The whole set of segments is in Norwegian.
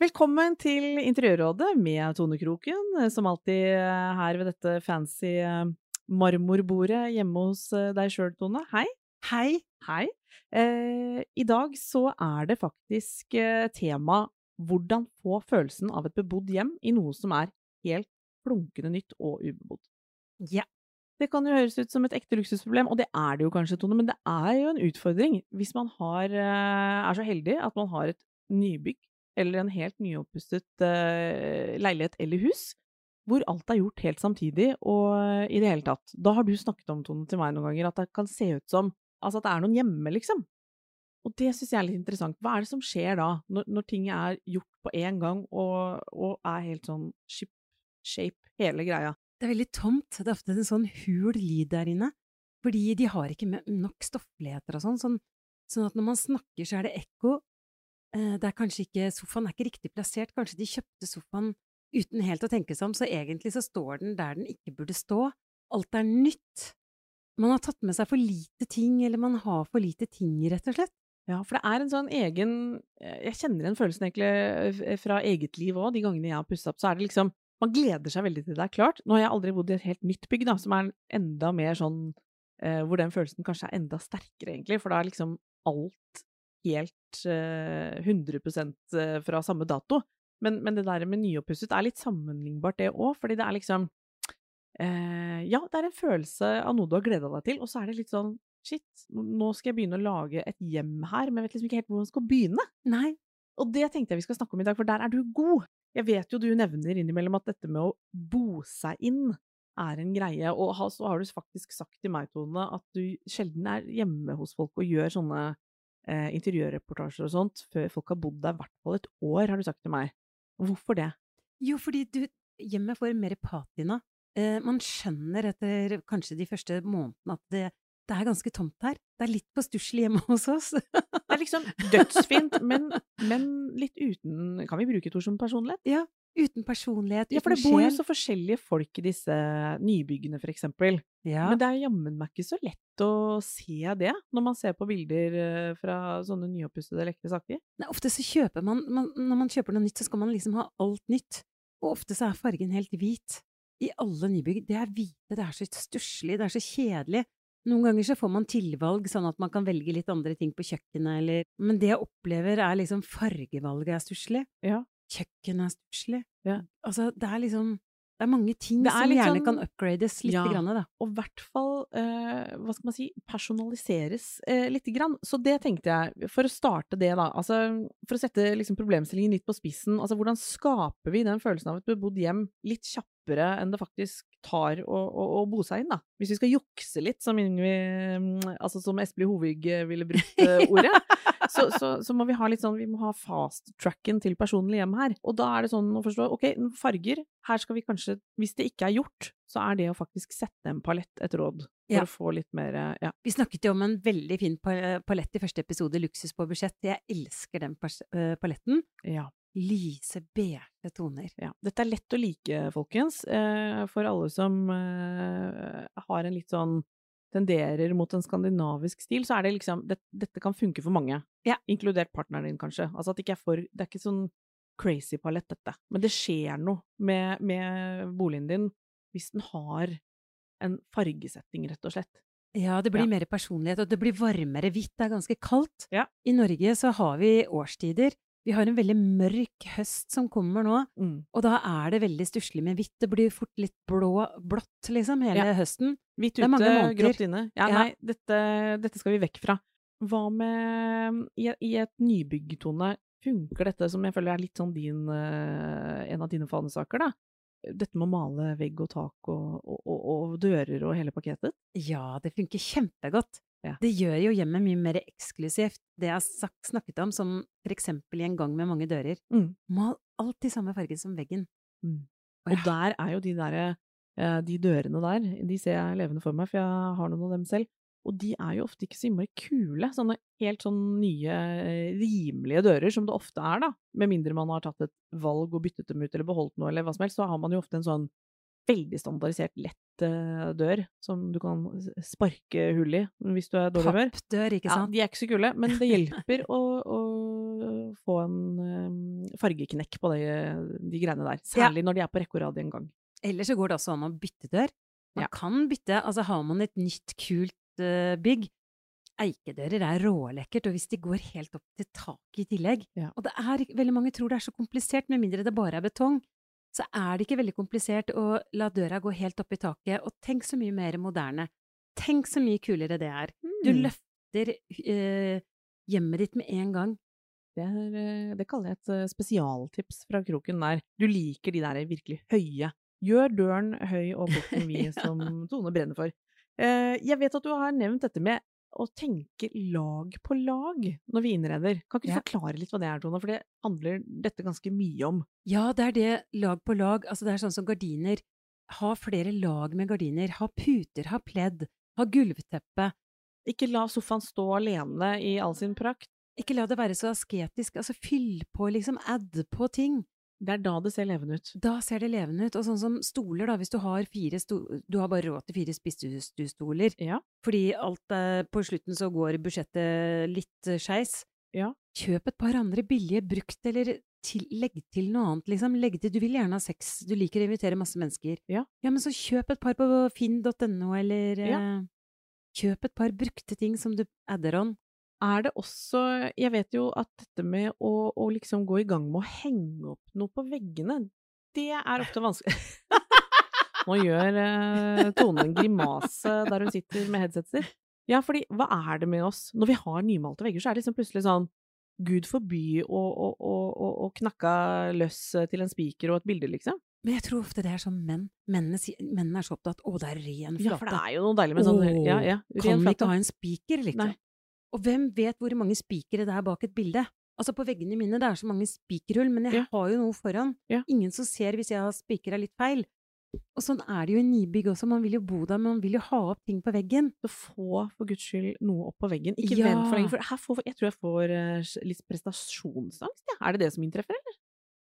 Velkommen til Interiørrådet med Tone Kroken, eh, som alltid eh, her ved dette fancy eh, marmorbordet hjemme hos deg sjøl, Tone. Hei. Hei. Hei. Eh, I dag så er det faktisk tema hvordan få følelsen av et bebodd hjem i noe som er helt flunkende nytt og ubebodd. Ja. Det kan jo høres ut som et ekte luksusproblem, og det er det jo kanskje, Tone, men det er jo en utfordring hvis man har, er så heldig at man har et nybygg eller en helt nyoppustet uh, leilighet eller hus, hvor alt er gjort helt samtidig og i det hele tatt. Da har du snakket om, Tone, til meg noen ganger at det kan se ut som altså at det er noen hjemme, liksom. Og det syns jeg er litt interessant. Hva er det som skjer da, når, når ting er gjort på én gang og, og, er helt sånn ship shape, hele greia? Det er veldig tomt. Det er ofte en sånn hul lyd der inne. Fordi de har ikke nok stoffligheter og sånn, sånn, sånn at når man snakker så er det ekko, Eh, det er kanskje ikke Sofaen er ikke riktig plassert, kanskje de kjøpte sofaen uten helt å tenke seg om, så egentlig så står den der den ikke burde stå. Alt er nytt. Man har tatt med seg for lite ting, eller man har for lite ting, rett og slett. Ja, for det er en sånn egen eh, Jeg kjenner den følelsen egentlig eh, fra eget liv òg, de gangene jeg har pussa opp, så er det liksom Man gleder seg veldig til det er klart. Nå har jeg aldri bodd i et helt nytt bygg, da, som er enda mer sånn eh, Hvor den følelsen kanskje er enda sterkere, egentlig, for da er liksom alt helt uh, 100 eh, fra samme dato. Men, men det der med nyoppusset er litt sammenlignbart, det òg, fordi det er liksom uh, Ja, det er en følelse av noe du har gleda deg til, og så er det litt sånn Shit, nå skal jeg begynne å lage et hjem her, men jeg vet liksom ikke helt hvor man skal begynne. Nei. Og det tenkte jeg vi skal snakke om i dag, for der er du god. Jeg vet jo du nevner innimellom at dette med å bo seg inn er en greie, og så har du faktisk sagt til meg, Tone, at du sjelden er hjemme hos folk og gjør sånne eh, interiørreportasjer og sånt før folk har bodd der i hvert fall et år, har du sagt til meg. Hvorfor det? Jo, fordi du, hjemmet får mer patina. Eh, man skjønner etter kanskje de første månedene at det, det er ganske tomt her. Det er litt på stusslig hjemme hos oss. det er liksom dødsfint, men, men, litt uten Kan vi bruke et ord som personlighet? Ja, Uten personlighet, uten sjel. Ja, for det bor jo så forskjellige folk i disse nybyggene, for eksempel. Ja. Men det er jammen meg ikke så lett å se det, når man ser på bilder eh, fra sånne nyoppussede, lekre saker. Nei, ofte så kjøper man, man, Når man kjøper noe nytt, så skal man liksom ha alt nytt. Og ofte så er fargen helt hvit. I alle nybygg. Det er hvite, det er så stusslig, det er så kjedelig. Noen ganger så får man tilvalg, sånn at man kan velge litt andre ting på kjøkkenet, eller Men det jeg opplever, er liksom fargevalget er stusslig. Ja. Kjøkkenet er stusslig. Ja. Altså, det er liksom det er mange ting som gjerne sånn, kan upgrades litt. Ja, grann, da. Og i hvert fall, eh, hva skal man si, personaliseres eh, lite grann. Så det tenkte jeg, for å starte det, da. Altså, for å sette liksom, problemstillingen litt på spissen. Altså, hvordan skaper vi den følelsen av et bebodd hjem litt kjappere enn det faktisk tar å, å, å bo seg inn, da? Hvis vi skal jukse litt, som, Ingrid, altså, som Espelid Hovig eh, ville brukt eh, ordet så, så, så, må vi ha litt sånn, vi må ha fast-tracken til personlig hjem her. Og da er det sånn å forstå, ok, farger, her skal vi kanskje, hvis det ikke er gjort, så er det å faktisk sette en palett et råd. For ja. å få litt mer ja. Vi snakket jo om en veldig fin palett i første episode, Luksus på budsjett. Jeg elsker den eh, paletten. Ja. Lyse, beige toner. Ja. Dette er lett å like, folkens, eh, for alle som eh, har en litt sånn tenderer mot en skandinavisk stil, så er det liksom det, Dette kan funke for mange, ja. inkludert partneren din, kanskje. Altså at det ikke er for Det er ikke sånn crazy palett, dette. Men det skjer noe med, med boligen din hvis den har en fargesetting, rett og slett. Ja, det blir ja. mer personlighet, og det blir varmere hvitt. Det er ganske kaldt. Ja. I Norge så har vi årstider vi har en veldig mørk høst som kommer nå, mm. og da er det veldig stusslig med hvitt. Det blir fort litt blå, blått, liksom, hele ja. høsten. Hvitt ute, grått inne. Ja, ja. nei, dette, dette, skal vi vekk fra. Hva med I, i et nybyggtone, funker dette som jeg føler er litt sånn din uh, En av dine fanesaker, da? Dette med å male vegg og tak og, og, og, og dører og hele pakketet? Ja, det funker kjempegodt. Ja. Det gjør jo hjemmet mye mer eksklusivt. Det jeg har snakket om, som for eksempel i en gang med mange dører. Mm. Mal alltid samme farge som veggen. Mm. Og, og der er jo de derre eh, De dørene der, de ser jeg levende for meg, for jeg har noen av dem selv. Og de er jo ofte ikke så innmari kule. Sånne helt sånn nye, eh, rimelige dører, som det ofte er, da. Med mindre man har tatt et valg og byttet dem ut eller beholdt noe eller hva som helst, så har man jo ofte en sånn veldig standardisert, lett uh, dør som du kan sparke hull i hvis du er dårlig humør. Pappdør, ikke sant? Ja, de er ikke så kule, men det hjelper å, å få en eh, fargeknekk på det, de greiene der. Særlig når de er på rekke og rad en gang. Eller så går det også an å bytte dør. Man Ja. kan bytte, altså har man et nytt, kult uh, bygg Eikedører er rålekkert, og hvis de går helt opp til taket i tillegg Ja. Og det er veldig mange tror det er så komplisert, med mindre det bare er betong. Så er det ikke veldig komplisert å la døra gå helt opp i taket, og tenk så mye mer moderne. Tenk så mye kulere det er. Du Mm. løfter eh, hjemmet ditt med en gang. Det, er, eh, det kaller jeg et eh, spesialtips fra kroken der. Du liker de der virkelig høye. Gjør døren høy og borten vid, Ja. som Tone brenner for. Eh, Jeg vet at du har nevnt dette med å tenke lag på lag når vi innreder. Kan ikke du Ja. forklare litt hva det er, Tone? For det handler dette ganske mye om. Ja, det er det, lag på lag. Altså, det er sånn som gardiner. Ha flere lag med gardiner. Ha puter, ha pledd, ha gulvteppe. Ikke la sofaen stå alene i all sin prakt. Ikke la det være så asketisk. Altså, fyll på, liksom, add på ting. Det er da det ser levende ut. Da ser det levende ut. Og sånn som stoler, da, hvis du har fire Du har bare råd til fire spissestuestoler, Ja. fordi alt eh, På slutten så går budsjettet litt eh, skeis. Ja. Kjøp et par andre billige brukt, eller til, legg til noe annet, liksom. Legg til Du vil gjerne ha sex, du liker å invitere masse mennesker. Ja. men så kjøp et par på finn.no, eller Ja. eh, Kjøp et par brukte ting som du adder on. Er det også Jeg vet jo at dette med å, å liksom gå i gang med å henge opp noe på veggene, det er ofte vanskelig Nå gjør eh, Tone en grimase der hun sitter med headsetser. Ja, fordi hva er det med oss? Når vi har nymalte vegger, så er det liksom plutselig sånn Gud forby å, å, å, å, knakka løs til en spiker og et bilde, liksom. Men jeg tror ofte det er sånn menn. Mennene, mennene er så opptatt 'Å, det er ren flate'. Ja, for det er jo noe deilig med sånn Åh, ja, ja, Kan ren vi ikke ha en spiker, liksom? Nei. Og hvem vet hvor mange spikere det er bak et bilde? Altså, på veggene mine det er så mange spikerhull, men jeg Ja. har jo noe foran. Ja. Ingen som ser hvis jeg har spikra litt feil. Og sånn er det jo i nybygg også, man vil jo bo der, men man vil jo ha opp ting på veggen. Så få for guds skyld noe opp på veggen. Ikke Ja. vent for lenge, for her får, jeg tror jeg får eh, litt prestasjonsangst. Ja. Er det det som inntreffer, eller?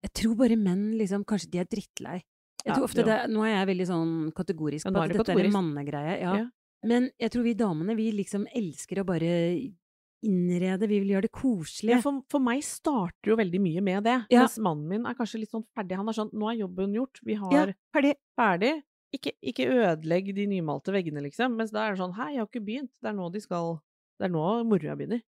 Jeg tror bare menn liksom, kanskje de er drittlei. Jeg tror ofte det Nå er jeg veldig sånn kategorisk på at dette kategorisk. er en mannegreie, ja. Men jeg tror vi damene, vi liksom elsker å bare innrede, vi vil gjøre det koselig. Ja, for, for meg starter jo veldig mye med det. Ja. Mens mannen min er kanskje litt sånn ferdig. Han er sånn 'nå er jobben gjort, vi har Ja, ferdig. ferdig'. Ikke, ikke ødelegg de nymalte veggene, liksom. Mens da er det sånn 'hei, jeg har ikke begynt'. Det er nå de skal Det er nå moroa begynner.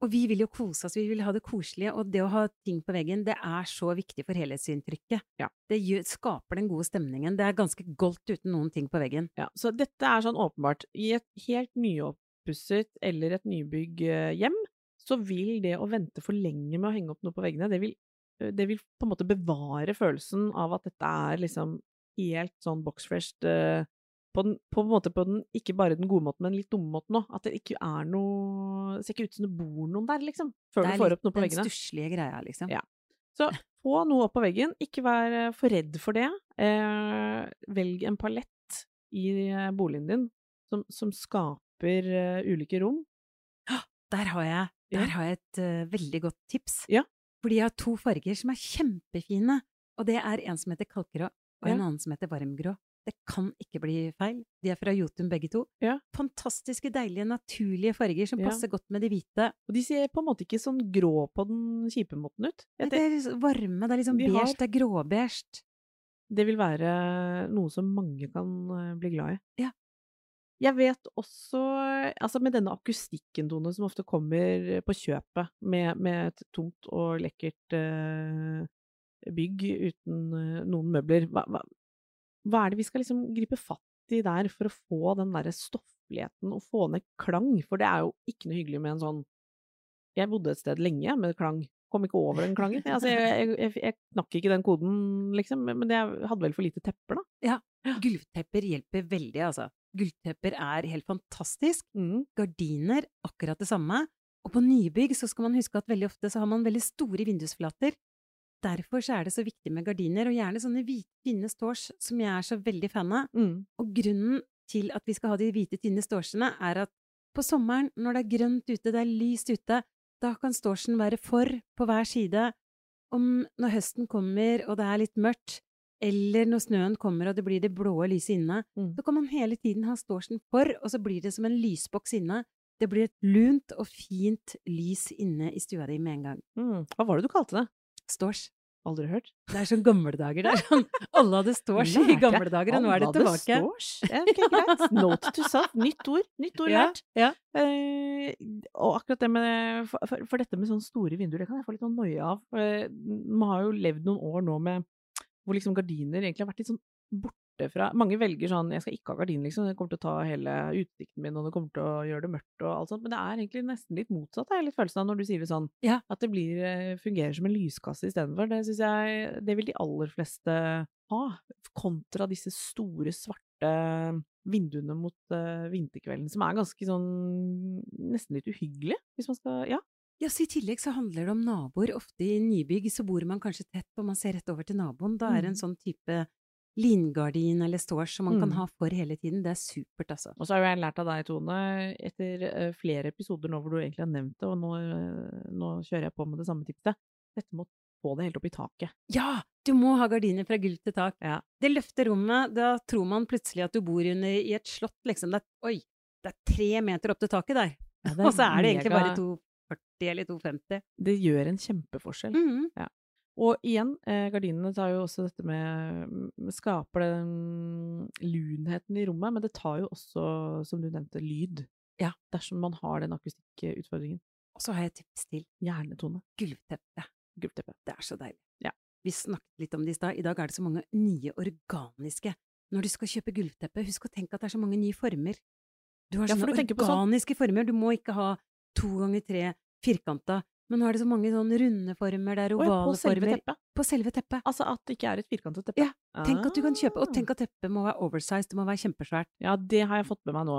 Og vi vil jo kose oss, vi vil ha det koselige, og det å ha ting på veggen, det er så viktig for helhetsinntrykket. Ja. Det gjør, skaper den gode stemningen. Det er ganske goldt uten noen ting på veggen. Ja, så dette er sånn åpenbart. I et helt nyoppusset eller et nybygg eh, hjem, så vil det å vente for lenge med å henge opp noe på veggene, det vil, det vil på en måte bevare følelsen av at dette er liksom helt sånn boxfresh eh, på, den, på en måte på den, ikke bare den gode måten, men litt dumme måten òg. At det ikke er noe Det ser ikke ut som det bor noen der, liksom, før det du er får litt opp noe på den veggene. stusslige greia, liksom. Ja. Så få noe opp på veggen, ikke vær eh, for redd for det. Eh, velg en palett i eh, boligen din som, som skaper uh, ulike rom. Der har jeg, der Ja. har jeg et uh, veldig godt tips. Ja. Fordi jeg har to farger som er kjempefine, og det er en som heter kalkgrå, og en annen som heter varmgrå. Det kan ikke bli feil. De er fra Jotun begge to. Ja. Fantastiske, deilige, naturlige farger som Ja. passer godt med de hvite. Og de ser på en måte ikke sånn grå på den kjipe måten ut. Nei, Det, Det er liksom varme, det er liksom De beige, har- det er gråbeige. det vil være noe som mange kan eh, bli glad i. Ja. Jeg vet også, altså med denne akustikken, Tone, som ofte kommer på kjøpet med, med et tomt og lekkert eh, bygg uten eh, noen møbler, hva, hva, hva er det vi skal liksom gripe fatt i der for å få den derre stoffligheten og få ned klang? For det er jo ikke noe hyggelig med en sånn Jeg bodde et sted lenge med klang. Kom ikke over den klangen. Altså, jeg, jeg, jeg, jeg knakk ikke den koden, liksom, men jeg hadde vel for lite tepper, da. Ja. Gulvtepper hjelper veldig, altså. Gulvtepper er helt fantastisk. Mm. Gardiner, akkurat det samme. Og på nybygg så skal man huske at veldig ofte så har man veldig store vindusflater. Derfor er det så viktig med gardiner, og gjerne sånne hvite, tynne stårs, som jeg er så veldig fan av. Mm. Og grunnen til at vi skal ha de hvite, tynne stårsene, er at på sommeren, når det er grønt ute, det er lyst ute, da kan stårsen være for på hver side. Om når høsten kommer og det er litt mørkt, eller når snøen kommer og det blir det blåe lyset inne, Mm. så kan man hele tiden ha stårsen for, og så blir det som en lysboks inne. Det blir et lunt og fint lys inne i stua di med en gang. Mm. Hva var det du kalte det? Stårs. Aldri hørt. Det er sånn gamle dager. Det er sånn Alle hadde stårs i gamle dager, og nå er det tilbake. Alle hadde. Stårs. Okay, greit. Note to self. Nytt ord. Nytt ord Ja, lært. ja. Eh, og akkurat det med for, for, dette med sånne store vinduer, det kan jeg få litt sånn noia av. Eh, Man har jo levd noen år nå med hvor liksom gardiner egentlig har vært litt sånn borte fra Mange velger sånn 'jeg skal ikke ha gardin', liksom. Det kommer til å ta hele utsikten min, og det kommer til å gjøre det mørkt og alt sånt. Men det er egentlig nesten litt motsatt, har jeg litt følelsen av, når du sier det sånn. Ja. At det blir, eh, fungerer som en lyskasse istedenfor. Det syns jeg Det vil de aller fleste ha. Kontra disse store, svarte vinduene mot eh, vinterkvelden, som er ganske sånn Nesten litt uhyggelig, hvis man skal Ja. Ja, så I tillegg så handler det om naboer. Ofte i nybygg så bor man kanskje tett, og man ser rett over til naboen. Da er det en Mm. sånn type lingardin eller stårs som man kan Mm. ha for hele tiden. Det er supert, altså. Og så har jo jeg lært av deg, Tone, etter eh, flere episoder nå hvor du egentlig har nevnt det, og nå, eh, nå kjører jeg på med det samme tipset, dette med å få det helt opp i taket. Ja! Du må ha gardiner fra gulv til tak. Ja. Det løfter rommet. Da tror man plutselig at du bor under i et slott, liksom. Det er, oi, det er tre meter opp til taket der. Ja, Og så er det egentlig mega- bare 240 eller 250. Det gjør en kjempeforskjell. Mhm. Og igjen, eh, gardinene tar jo også dette med mm, Skaper den lunheten i rommet, men det tar jo også, som du nevnte, lyd. Ja. Dersom man har den akustikkutfordringen. Og så har jeg et tips til. Hjernetone. Gulvteppe. Gulvteppe. Det er så deilig. Ja. Vi snakket litt om det i stad. I dag er det så mange nye organiske. Når du skal kjøpe gulvteppe, husk å tenke at det er så mange nye former. Du har Ja, for du organiske sånn- organiske former. Du må ikke ha to ganger tre firkanta. Men nå er det så mange sånne runde former, det er ovale ja, på selve former. teppet. På selve teppet. Altså at det ikke er et firkantet teppe. Ja, Tenk at du kan kjøpe, og Ah. tenk at teppet må være oversized, det må være kjempesvært. Ja, det har jeg fått med meg nå.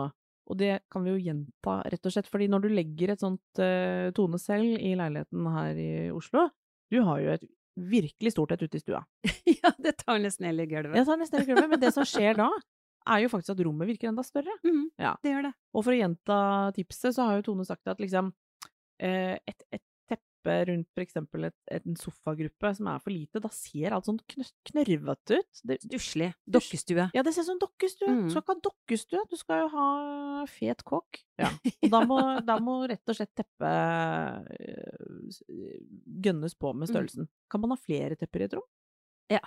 Og det kan vi jo gjenta, rett og slett. Fordi når du legger et sånt uh, tone selv i leiligheten her i Oslo Du har jo et virkelig stort et ute i stua. ja, det tar nesten hele gulvet. Jeg tar nesten hele gulvet, men det som skjer da, er jo faktisk at rommet virker enda større. Mm, Ja. Det gjør det. Og for å gjenta tipset, så har jo Tone sagt at liksom eh, et, et teppe rundt et, en sofagruppe som er for lite, da ser alt sånn knø knørvete ut. Det, Stusslig. Dokkestue. ja, det ser ut som dokkestue. Mm. Du skal ikke ha dokkestue, du skal jo ha fet kåk. Ja. Og da må, da må rett og slett teppet eh, gønnes på med Mm. størrelsen. Kan man ha flere tepper i et rom? Ja.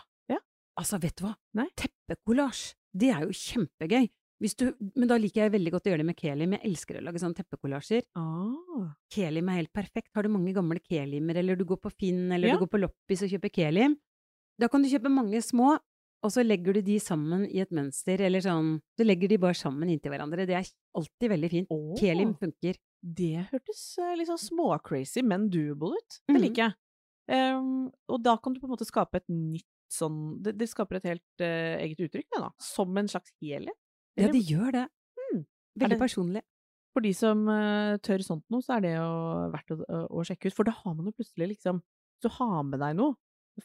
Altså, vet du hva? Teppekollasj, det er jo kjempegøy. Hvis du, men da liker jeg veldig godt å gjøre det med kelim. Jeg elsker å lage sånne teppekollasjer. Ah. Kelim er helt perfekt. Har du mange gamle kelimer, eller du går på Finn, eller Ja. du går på Loppis og kjøper kelim, da kan du kjøpe mange små, og så legger du de sammen i et mønster, eller sånn Du legger de bare sammen inntil hverandre. Det er alltid veldig fint. Oh. Kelim funker. Det hørtes eh, litt sånn småcrazy, men doable ut. Det Mhm. liker jeg. Um, og da kan du på en måte skape et nytt sånn Det, det skaper et helt uh, eget uttrykk, det da. Som en slags helhet. Ja, de gjør det. Er Veldig det- personlig. For de som uh, tør sånt noe, så er det jo verdt å, å, å sjekke ut. For da har man jo plutselig liksom Så ha med deg noe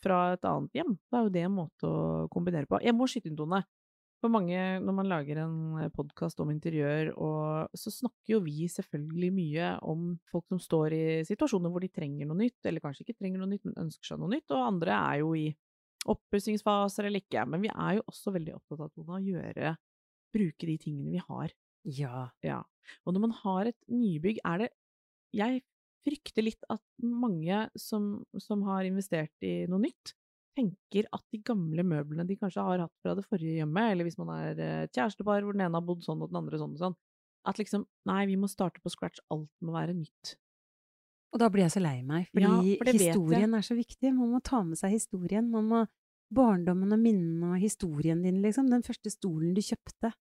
fra et annet hjem, da er jo det en måte å kombinere på. Jeg må skyte inn, Tone. For mange, når man lager en podkast om interiør, og så snakker jo vi selvfølgelig mye om folk som står i situasjoner hvor de trenger noe nytt, eller kanskje ikke trenger noe nytt, men ønsker seg noe nytt, og andre er jo i oppussingsfaser eller ikke. Men vi er jo også veldig opptatt av å gjøre Bruke de tingene vi har. Ja. Ja. Og når man har et nybygg, er det Jeg frykter litt at mange som, som har investert i noe nytt, tenker at de gamle møblene de kanskje har hatt fra det forrige hjemmet, eller hvis man er eh, et kjærestepar hvor den ene har bodd sånn og den andre sånn og sånn, at liksom Nei, vi må starte på scratch. Alt må være nytt. Og da blir jeg så lei meg, fordi Ja, for historien er så viktig. Man må ta med seg historien. Man må Barndommen og minnene og historien din, liksom. Den første stolen du kjøpte.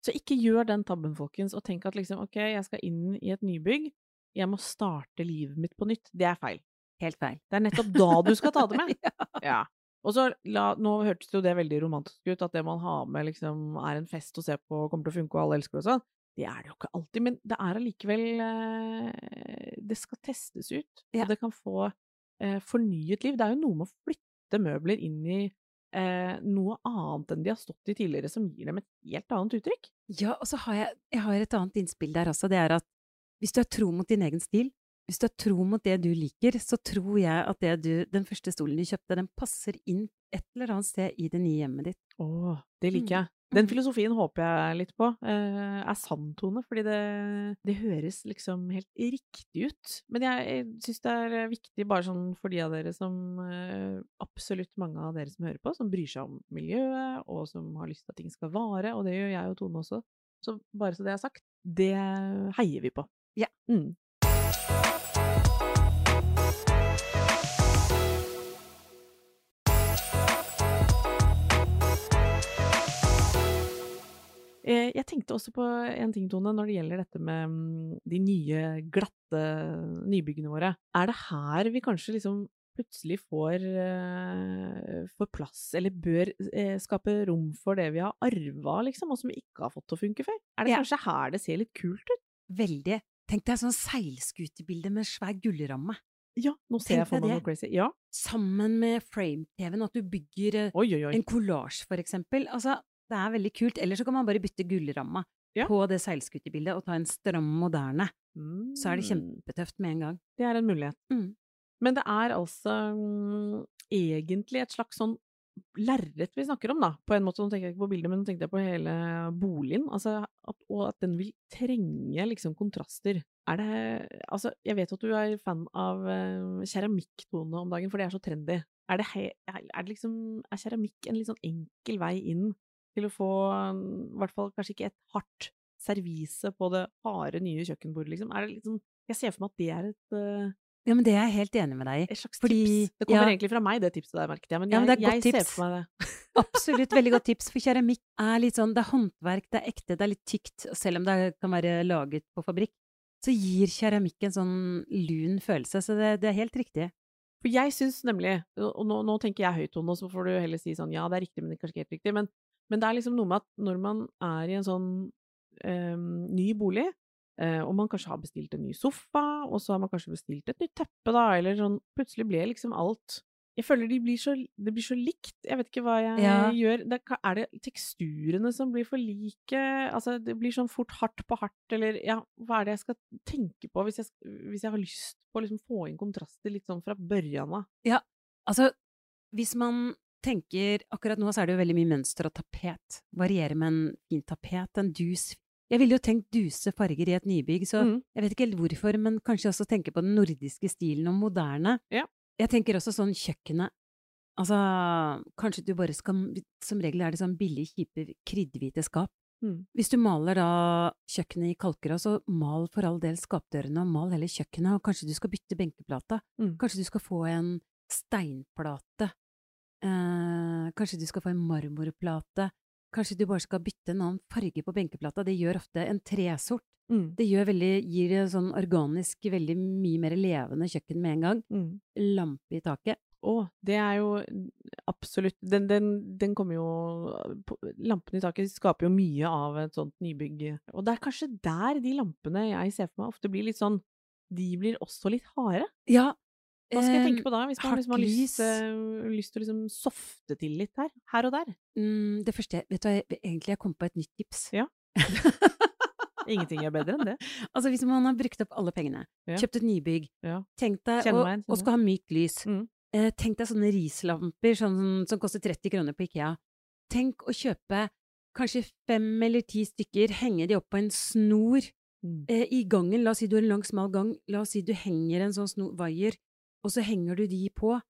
Så ikke gjør den tabben, folkens, og tenk at liksom ok, jeg skal inn i et nybygg, jeg må starte livet mitt på nytt. Det er feil. Helt feil. Det er nettopp da du skal ta det med. ja. Ja. Og så la, Nå hørtes jo det veldig romantisk ut, at det man har med liksom er en fest å se på, og kommer til å funke og alle elsker det og sånn. Det er det jo ikke alltid, men det er allikevel eh, Det skal testes ut, Ja. og det kan få eh, fornyet liv. Det er jo noe med å flytte møbler inn i eh, noe annet enn de har stått i tidligere, som gir dem et helt annet uttrykk. Ja, og så har jeg, jeg har et annet innspill der også. Det er at hvis du er tro mot din egen stil, hvis du er tro mot det du liker, så tror jeg at det du, den første stolen du kjøpte, den passer inn et eller annet sted i det nye hjemmet ditt. Å, det liker Mm. jeg. Den Mm. filosofien håper jeg litt på eh, er sann, Tone, fordi det, det høres liksom helt riktig ut. Men jeg, jeg syns det er viktig, bare sånn for de av dere som eh, Absolutt mange av dere som hører på, som bryr seg om miljøet, og som har lyst til at ting skal vare, og det gjør jeg og Tone også. Så bare så det er sagt, det heier vi på. Ja. Mm. Jeg tenkte også på en ting, Tone, når det gjelder dette med mm, de nye, glatte nybyggene våre. Er det her vi kanskje liksom plutselig får, eh, får plass, eller bør eh, skape rom for det vi har arva, liksom, og som vi ikke har fått til å funke før? Er det Ja. kanskje her det ser litt kult ut? Veldig. Tenk deg sånn seilskutebilde med svær gullramme. Ja, nå ser Tenk jeg for meg noe crazy. Ja. Sammen med frame-TV-en, at du bygger eh, Oi, oi, oi. en kollasj, for eksempel. Altså, det er veldig kult. Eller så kan man bare bytte gullramma Ja. på det seilskutebildet og ta en stram moderne. Mm. Så er det kjempetøft med en gang. Det er en mulighet. Mm. Men det er altså um, egentlig et slags sånn lerret vi snakker om, da. På en måte, nå tenker jeg ikke på bildet, men nå tenkte jeg på hele boligen. Altså, at, og at den vil trenge liksom kontraster. Er det Altså, jeg vet at du er fan av uh, keramikktone om dagen, for det er så trendy. Er det, er det liksom Er keramikk en litt sånn enkel vei inn til å få mm, i hvert fall kanskje ikke et hardt servise på det harde, nye kjøkkenbordet, liksom? Er det litt sånn Jeg ser for meg at det er et uh, Ja, men det er jeg helt enig med deg i. et slags Fordi- tips. Det kommer ja. egentlig fra meg, det tipset der, merket jeg. Men, Ja, men jeg, er jeg ser for meg det. Absolutt veldig godt tips, for keramikk er litt sånn, det er håndverk, det er ekte, det er litt tykt, og selv om det kan være laget på fabrikk, så gir keramikk en sånn lun følelse, så det, det er helt riktig. For jeg syns nemlig, og nå, nå tenker jeg høyt, Tone, så får du heller si sånn ja, det er riktig, men det er kanskje ikke helt riktig. Men, men det er liksom noe med at når man er i en sånn eh, ny bolig, eh, og man kanskje har bestilt en ny sofa, og så har man kanskje bestilt et nytt teppe, da, eller sånn Plutselig ble liksom alt Jeg føler de blir så, det blir så likt. Jeg vet ikke hva jeg Ja. gjør. Det, er- det teksturene som blir for like? Altså, det blir sånn fort hardt på hardt, eller ja, hva er det jeg skal tenke på hvis jeg, hvis jeg har lyst på å liksom få inn kontraster litt sånn fra børjan av? Altså, hvis man tenker, akkurat nå så er det jo veldig mye mønster og tapet, Varierer med en fin tapet, en dus. Jeg ville jo tenkt duse farger i et nybygg, så Mm. jeg vet ikke helt hvorfor, men kanskje også tenke på den nordiske stilen og moderne. Ja. Jeg tenker også sånn kjøkkenet. Altså, kanskje du bare skal Som regel er det sånn billig, kjipe, kryddhvite skap. Mm. Hvis du maler da kjøkkenet i kalkera, så mal for all del skapdørene, og mal heller kjøkkenet, og kanskje du skal bytte benkeplata. Mm. Kanskje du skal få en steinplate. Eh, kanskje du skal få en marmorplate. Kanskje du bare skal bytte en annen farge på benkeplata. Det gjør ofte en tresort. Mm. Det veldig, gir sånn organisk, veldig mye mer levende kjøkken med en gang. Mm. Lampe i taket. Å, det er jo absolutt Den, den, den kommer jo Lampene i taket skaper jo mye av et sånt nybygg. Og det er kanskje der de lampene jeg ser for meg ofte blir litt sånn De blir også litt harde. Ja. Hva skal jeg tenke på da, hvis man liksom har lyst, lys. eh, lyst til å liksom softe til litt her? Her og der. Mm, det første Vet du hva, egentlig jeg kom på et nytt tips. Ja. Ingenting er bedre enn det. Altså hvis man har brukt opp alle pengene, Ja. kjøpt et nybygg, Ja. tenk deg, og, meg og skal ha mykt lys, Mm. eh, tenk deg sånne rislamper sånn, som koster 30 kroner på Ikea. Tenk å kjøpe kanskje fem eller ti stykker, henge de opp på en snor Mm. eh, i gangen. La oss si du har en lang, smal gang, la oss si du henger en sånn snor, vaier, og så henger du de på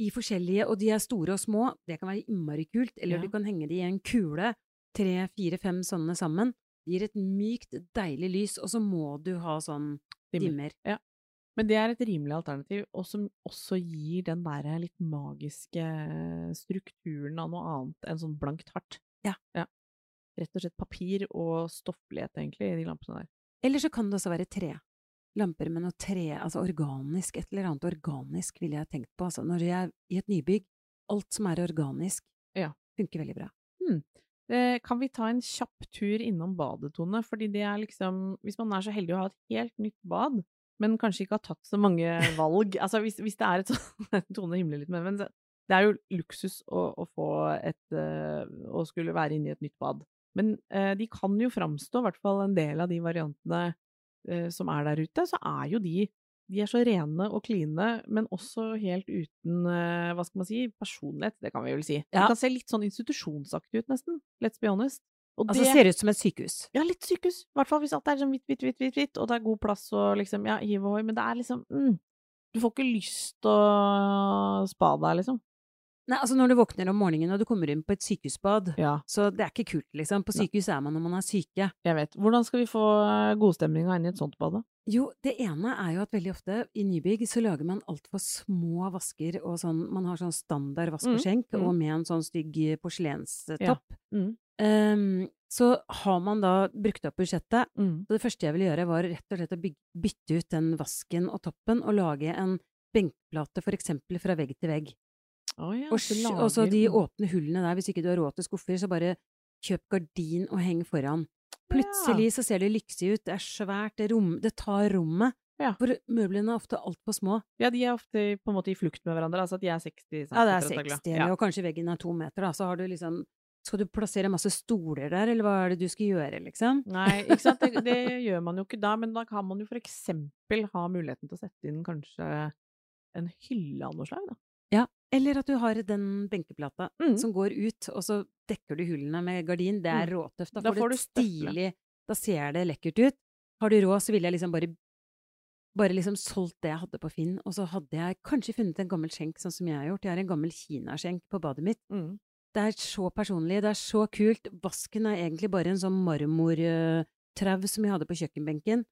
i forskjellige, og de er store og små, det kan være innmari kult, eller Ja. du kan henge de i en kule, tre, fire, fem sånne sammen. Det gir et mykt, deilig lys, og så må du ha sånn Dimmer. dimmer. Men det er et rimelig alternativ, og som også gir den der litt magiske strukturen av noe annet enn sånn blankt hardt. Ja. Rett og slett papir og stofflighet, egentlig, i de lampene der. Eller så kan det også være tre. Lamper med noe tre, altså organisk, et eller annet organisk ville jeg tenkt på. Altså når jeg er i et nybygg, alt som er organisk, Ja. funker veldig bra. Eh, Kan vi ta en kjapp tur innom badetone? Fordi det er liksom Hvis man er så heldig å ha et helt nytt bad, men kanskje ikke har tatt så mange valg Altså hvis, hvis det er et sånn Tone himler litt med men det er jo luksus å, å få et eh, Å skulle være inne i et nytt bad. Men eh, de kan jo framstå, i hvert fall en del av de variantene som er der ute, så er jo de de er så rene og kline, men også helt uten, eh, hva skal man si, personlighet, det kan vi vel si. Ja. Det kan se litt sånn institusjonsaktig ut, nesten. Let's be honest. Og Altså det ser ut som et sykehus. Ja, litt sykehus. I hvert fall hvis alt er sånn hvitt, hvitt, hvitt, hvitt, hvitt, og det er god plass og liksom, ja, hiv og hoi, men det er liksom mm, Du får ikke lyst til å spa deg, liksom. Nei, altså når du våkner om morgenen og du kommer inn på et sykehusbad, Ja, så det er ikke kult, liksom. På sykehus er man når man er syke. jeg vet. Hvordan skal vi få eh, godstemninga inn i et sånt bad, da? Jo, det ene er jo at veldig ofte i nybygg så lager man altfor små vasker og sånn Man har sånn standard vask og Mm, skjenk, mm. og med en sånn stygg porselenstopp. Mm. Um, så har man da brukt opp budsjettet. Mm. Så det første jeg ville gjøre, var rett og slett å bytte ut den vasken og toppen, og lage en benkplate for eksempel fra vegg til vegg. Å ja, Og, så og så de åpne hullene der, hvis ikke du har råd til skuffer, så bare kjøp gardin og heng foran. Plutselig så ser det lyksig ut, det er svært, det, rom, det tar rommet. Ja. For møblene er ofte altfor små. Ja, de er ofte på en måte i flukt med hverandre, altså at de er 60 Ja, det er 60, Ja. og kanskje veggen er to meter, da, så har du liksom Skal du plassere masse stoler der, eller hva er det du skal gjøre, liksom? Nei, ikke sant, det, det gjør man jo ikke da, men da kan man jo for eksempel ha muligheten til å sette inn kanskje en hylle av noe slag, da. Eller at du har den benkeplata Mm. som går ut, og så dekker du hullene med gardin. Det er Mm. råtøft. Da, Da får du stilig Da ser det lekkert ut. Har du råd, så ville jeg liksom bare bare liksom solgt det jeg hadde på Finn, og så hadde jeg kanskje funnet en gammel skjenk, sånn som jeg har gjort. Jeg har en gammel kinaskjenk på badet mitt. Mm. Det er så personlig, det er så kult. Vasken er egentlig bare en sånn marmortrau som jeg hadde på kjøkkenbenken.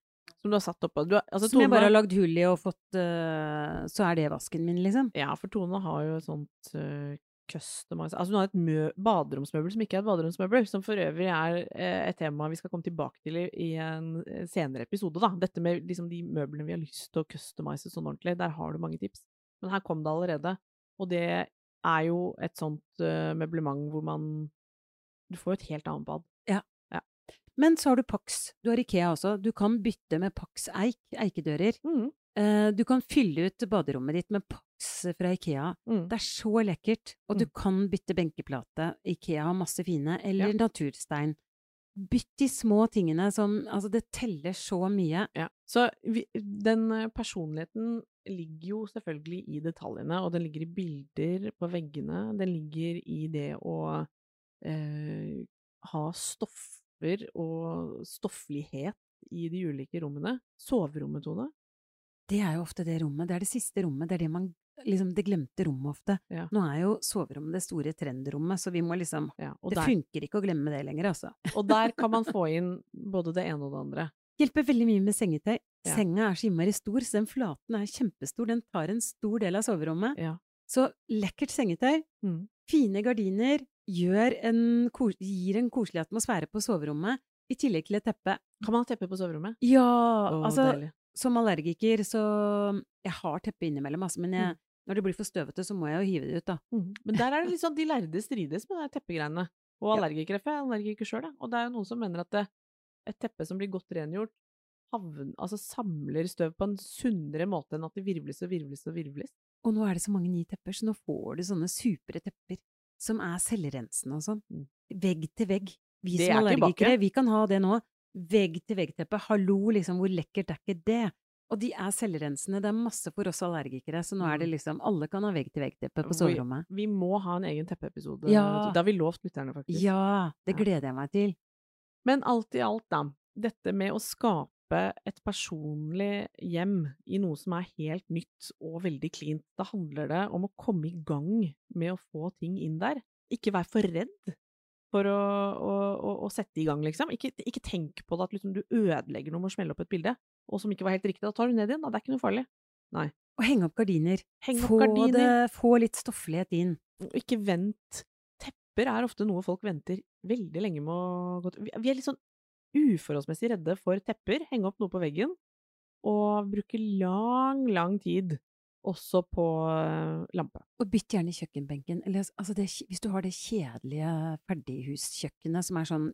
Som du har satt oppå. Altså, som jeg bare har lagd hull i og fått uh, Så er det vasken min, liksom. Ja, for Tone har jo et sånt uh, customize Altså hun har et mø baderomsmøbel som ikke er et baderomsmøbel, som for øvrig er eh, et tema vi skal komme tilbake til i, i en eh, senere episode, da. Dette med liksom de møblene vi har lyst til å customize sånn ordentlig, der har du mange tips. Men her kom det allerede, og det er jo et sånt uh, møblement hvor man Du får jo et helt annet bad. Men så har du Pax. Du har Ikea også. Du kan bytte med Pax eik, eikedører. Mm. Eh, du kan fylle ut baderommet ditt med Pax fra Ikea. Mm. Det er så lekkert. Og du Mm. kan bytte benkeplate. Ikea har masse fine. Eller Ja. naturstein. Bytt de små tingene som Altså, det teller så mye. Ja. Så vi, den eh, personligheten ligger jo selvfølgelig i detaljene, og den ligger i bilder på veggene. Den ligger i det å eh, ha stoffer og stofflighet i de ulike rommene. Soverommet, Tone. Det er jo ofte det rommet. Det er det siste rommet. Det er det man Liksom det glemte rommet ofte. Ja. Nå er jo soverommet det store trendrommet, så vi må liksom Ja, Det der, funker ikke å glemme det lenger, altså. og der kan man få inn både det ene og det andre. Hjelper veldig mye med sengetøy. Ja. Senga er så innmari stor, så den flaten er kjempestor. Den tar en stor del av soverommet. Ja. Så lekkert sengetøy, Mm. fine gardiner, en, gir en koselig atmosfære på soverommet, i tillegg til et teppe. Kan man ha teppe på soverommet? Ja, Oh, altså deilig. som allergiker så Jeg har teppe innimellom, altså, men jeg, Mm. når det blir for støvete, så må jeg jo hive det ut, da. Mm. Men der er det litt sånn de lærde strides med de teppegreiene. Og allergikere, for jeg er allergiker sjøl. Og det er jo noen som mener at det, et teppe som blir godt rengjort, havn, altså samler støv på en sunnere måte enn at det virvles og virvles og virvles. Og nå er det så mange nye tepper, så nå får du sånne supre tepper som er selvrensende og sånn. Mm. Vegg til vegg. Vi Det som er allergikere, vi kan ha det nå. Vegg til vegg-teppe. Hallo, liksom, hvor lekkert er ikke det? Og de er selvrensende. Det er masse for oss allergikere, så nå er det Mm. liksom Alle kan ha vegg til vegg-teppe på Vi- soverommet. Vi må ha en egen teppeepisode. Ja. Det har vi lovt lytterne, faktisk. Ja, det gleder jeg meg til. Men alt i alt, da. Dette med å skape et personlig hjem i noe som er helt nytt og veldig cleant, da handler det om å komme i gang med å få ting inn der. Ikke vær for redd for å, å, å, å sette i gang, liksom. Ikke, ikke tenk på det at liksom, du ødelegger noe med å smelle opp et bilde, og som ikke var helt riktig. Da tar du ned igjen, da. Det er ikke noe farlig. Nei. Og henge opp gardiner. Heng opp få, gardiner. det, få litt stofflighet inn. Ikke vent. Tepper er ofte noe folk venter veldig lenge med å gå til. Vi- Vi er litt sånn uforholdsmessig redde for tepper. Henge opp noe på veggen. Og bruke lang, lang tid også på eh, lampe. Og bytt gjerne kjøkkenbenken. Eller, altså det, hvis du har det kjedelige ferdighuskjøkkenet som er sånn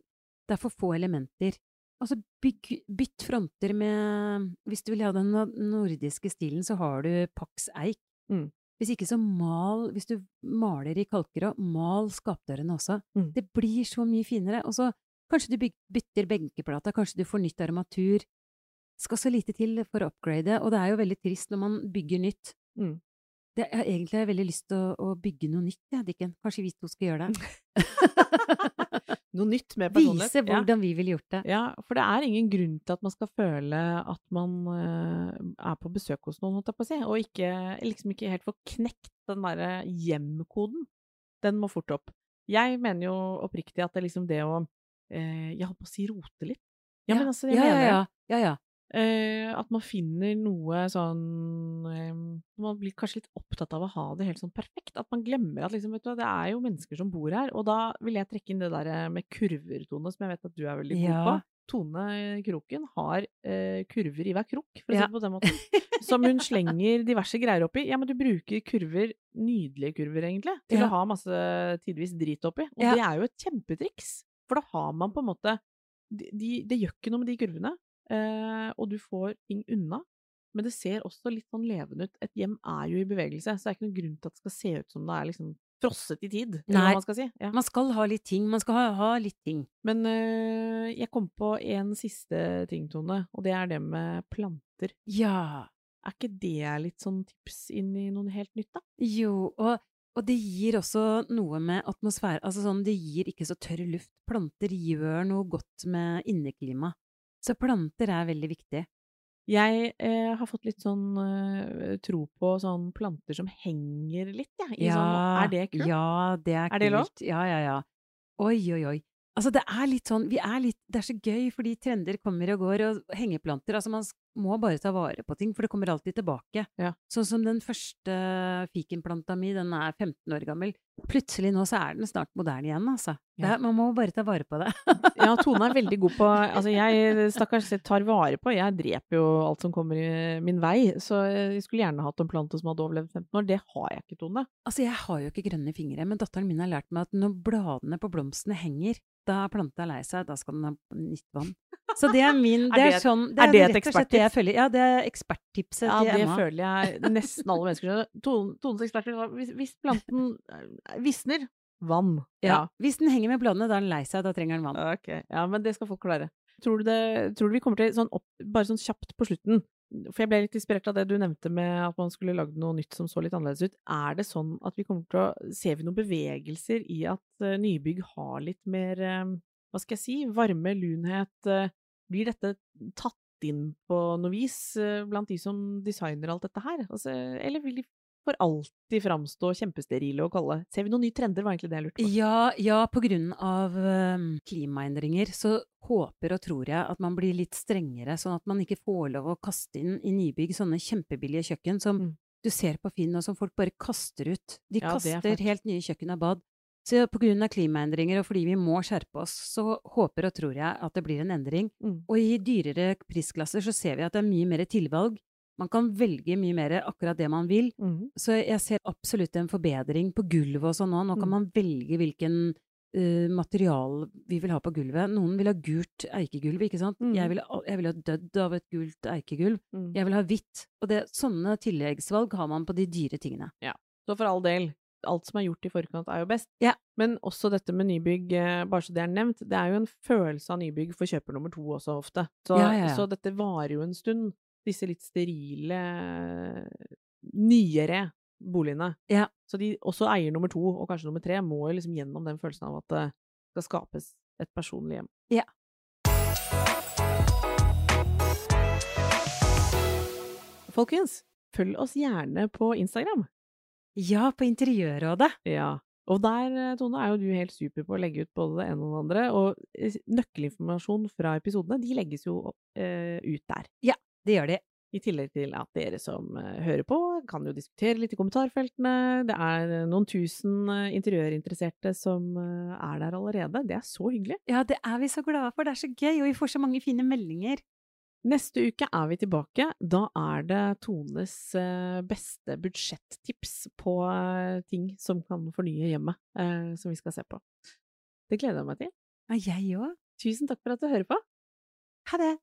Det er for få elementer. Altså bygg, bytt fronter med Hvis du vil ha den nordiske stilen, så har du Pax eik. Mm. Hvis ikke så mal Hvis du maler i kalkerå, mal skapdørene også. Mm. Det blir så mye finere. Og så kanskje du bytter benkeplata, kanskje du får nytt armatur. skal så lite til for å upgrade, og det er jo veldig trist når man bygger nytt. Mm. Det, jeg har egentlig veldig lyst til å, å bygge noe nytt, jeg, Dikken. Kanskje vi to skal gjøre det? Noe nytt med personlighet. Vise Ja. hvordan vi ville gjort det. Ja, for det er ingen grunn til at man skal føle at man uh, er på besøk hos noen, holdt jeg på å si, og ikke, liksom ikke helt får knekt den derre hjemkoden. Den må fort opp. Jeg mener jo oppriktig at det er liksom det å Jeg holdt på å si rote litt. Ja, men altså, jeg ja, mener ja, ja, ja, ja. Eh, at man finner noe sånn eh, Man blir kanskje litt opptatt av å ha det helt sånn perfekt. At man glemmer at liksom, vet du, hva, det er jo mennesker som bor her. Og da vil jeg trekke inn det der eh, med kurver, Tone, som jeg vet at du er veldig god Ja. på. Tone Kroken har eh, kurver i hver krok, for å Ja. si det på den måten. Som hun slenger diverse greier oppi. Ja, men du bruker kurver, nydelige kurver egentlig, til Ja. å ha masse tidvis drit oppi. Og det er jo et kjempetriks. For da har man på en måte de, de, Det gjør ikke noe med de kurvene, eh, og du får ting unna. Men det ser også litt sånn levende ut. Et hjem er jo i bevegelse, så det er ikke noen grunn til at det skal se ut som det er liksom frosset i tid, Nei. man skal si. Ja. Man skal ha litt ting. Man skal ha, ha litt ting. Men øh, jeg kom på en siste ting, Tone, og det er det med planter. Ja. Er ikke det litt sånn tips inn i noe helt nytt, da? Jo, og, og det gir også noe med atmosfære Altså sånn, det gir ikke så tørr luft. Planter gjør noe godt med inneklima. Så planter er veldig viktig. Jeg eh, har fått litt sånn eh, tro på sånn planter som henger litt, jeg. Ja, sånn, er det kult? Ja, det er, Er det lov? kult. Ja, ja, ja. Oi, oi, oi. Altså, det er litt sånn Vi er litt Det er så gøy, fordi trender kommer og går, og hengeplanter Altså, man må bare ta vare på ting, for det kommer alltid tilbake. Ja. Sånn som den første fikenplanta mi, den er 15 år gammel. Plutselig nå så er den snart moderne igjen, altså. Ja. er, man må bare ta vare på det. Ja, Tone er veldig god på Altså, jeg stakkars tar vare på Jeg dreper jo alt som kommer i min vei, så jeg skulle gjerne hatt en plante som hadde overlevd 15 år. Det har jeg ikke, Tone. Altså, jeg har jo ikke grønne fingre, men datteren min har lært meg at når bladene på blomstene henger, da er planta lei seg, da skal den ha nytt vann. Så det er min Er Det er, det et- sånn er det et slett det jeg føler. Ja, det er eksperttipset Ja, til det føler jeg nesten alle mennesker skjønner. Tones eksperter hvis, hvis planten eh, visner vann. Ja. Hvis den henger med bladene, da er den lei seg, da trenger den vann. Ok, ja, men det skal folk klare. Tror du, det, tror du vi kommer til sånn opp, bare sånn kjapt på slutten, for jeg ble litt inspirert av det du nevnte med at man skulle lagd noe nytt som så litt annerledes ut. Er det sånn at vi kommer til å Ser vi noen bevegelser i at eh, nybygg har litt mer eh, Hva skal jeg si? Varme, lunhet? blir dette tatt inn på noe vis eh, blant de som designer alt dette her? Altså, eller vil de for alltid framstå kjempesterile og kalde? Ser vi noen nye trender, var egentlig det jeg lurte på. Ja, ja, på grunn av klimaendringer så håper og tror jeg at man blir litt strengere, sånn at man ikke får lov å kaste inn i nybygg sånne kjempebillige kjøkken som Mm. du ser på Finn, og som folk bare kaster ut. De Ja, er kaster helt nye kjøkken og bad. Så av klimaendringer, og fordi vi må skjerpe oss, så håper og tror jeg at det blir en endring. Mm. Og i dyrere prisklasser så ser vi at det er mye mer tilvalg. Man kan velge mye mer akkurat det man vil. Mm. Så jeg ser absolutt en forbedring på gulvet og sånn nå. Nå kan Mm. man velge hvilken uh, material vi vil ha på gulvet. Noen vil ha gult eikegulv, ikke sant. Mm. Jeg, vil, jeg vil ha dødd av et gult eikegulv. Mm. Jeg vil ha hvitt. Og det, sånne tilleggsvalg har man på de dyre tingene. Ja. Så for all del, alt som er gjort i forkant er jo best. Ja. Men også dette med nybygg, eh, bare så det er nevnt, det er jo en følelse av nybygg for kjøper nummer to også ofte. Så, Ja, ja, så dette varer jo en stund, disse litt sterile, nyere boligene. Ja. Så de, også eier nummer to, og kanskje nummer tre, må jo liksom gjennom den følelsen av at det skal skapes et personlig hjem. Ja. Folkens, følg oss gjerne på Instagram. Ja, på Interiørrådet. Ja. Og der, eh, Tone, er jo du helt super på å legge ut både det ene og det andre. Og eh, nøkkelinformasjon fra episodene, de legges jo opp, eh, ut der. Ja, Det gjør de. I tillegg til at dere som hører på, kan jo diskutere litt i kommentarfeltene. Det er noen tusen interiørinteresserte som er der allerede. Det er så hyggelig. Ja, det er vi så glade for. Det er så gøy, og vi får så mange fine meldinger. Neste uke er vi tilbake. Da er det Tones eh, beste budsjettips på eh, ting som kan fornye hjemmet, eh, som vi skal se på. Det gleder jeg meg til. Ja, jeg òg. Tusen takk for at du hører på. Ha det!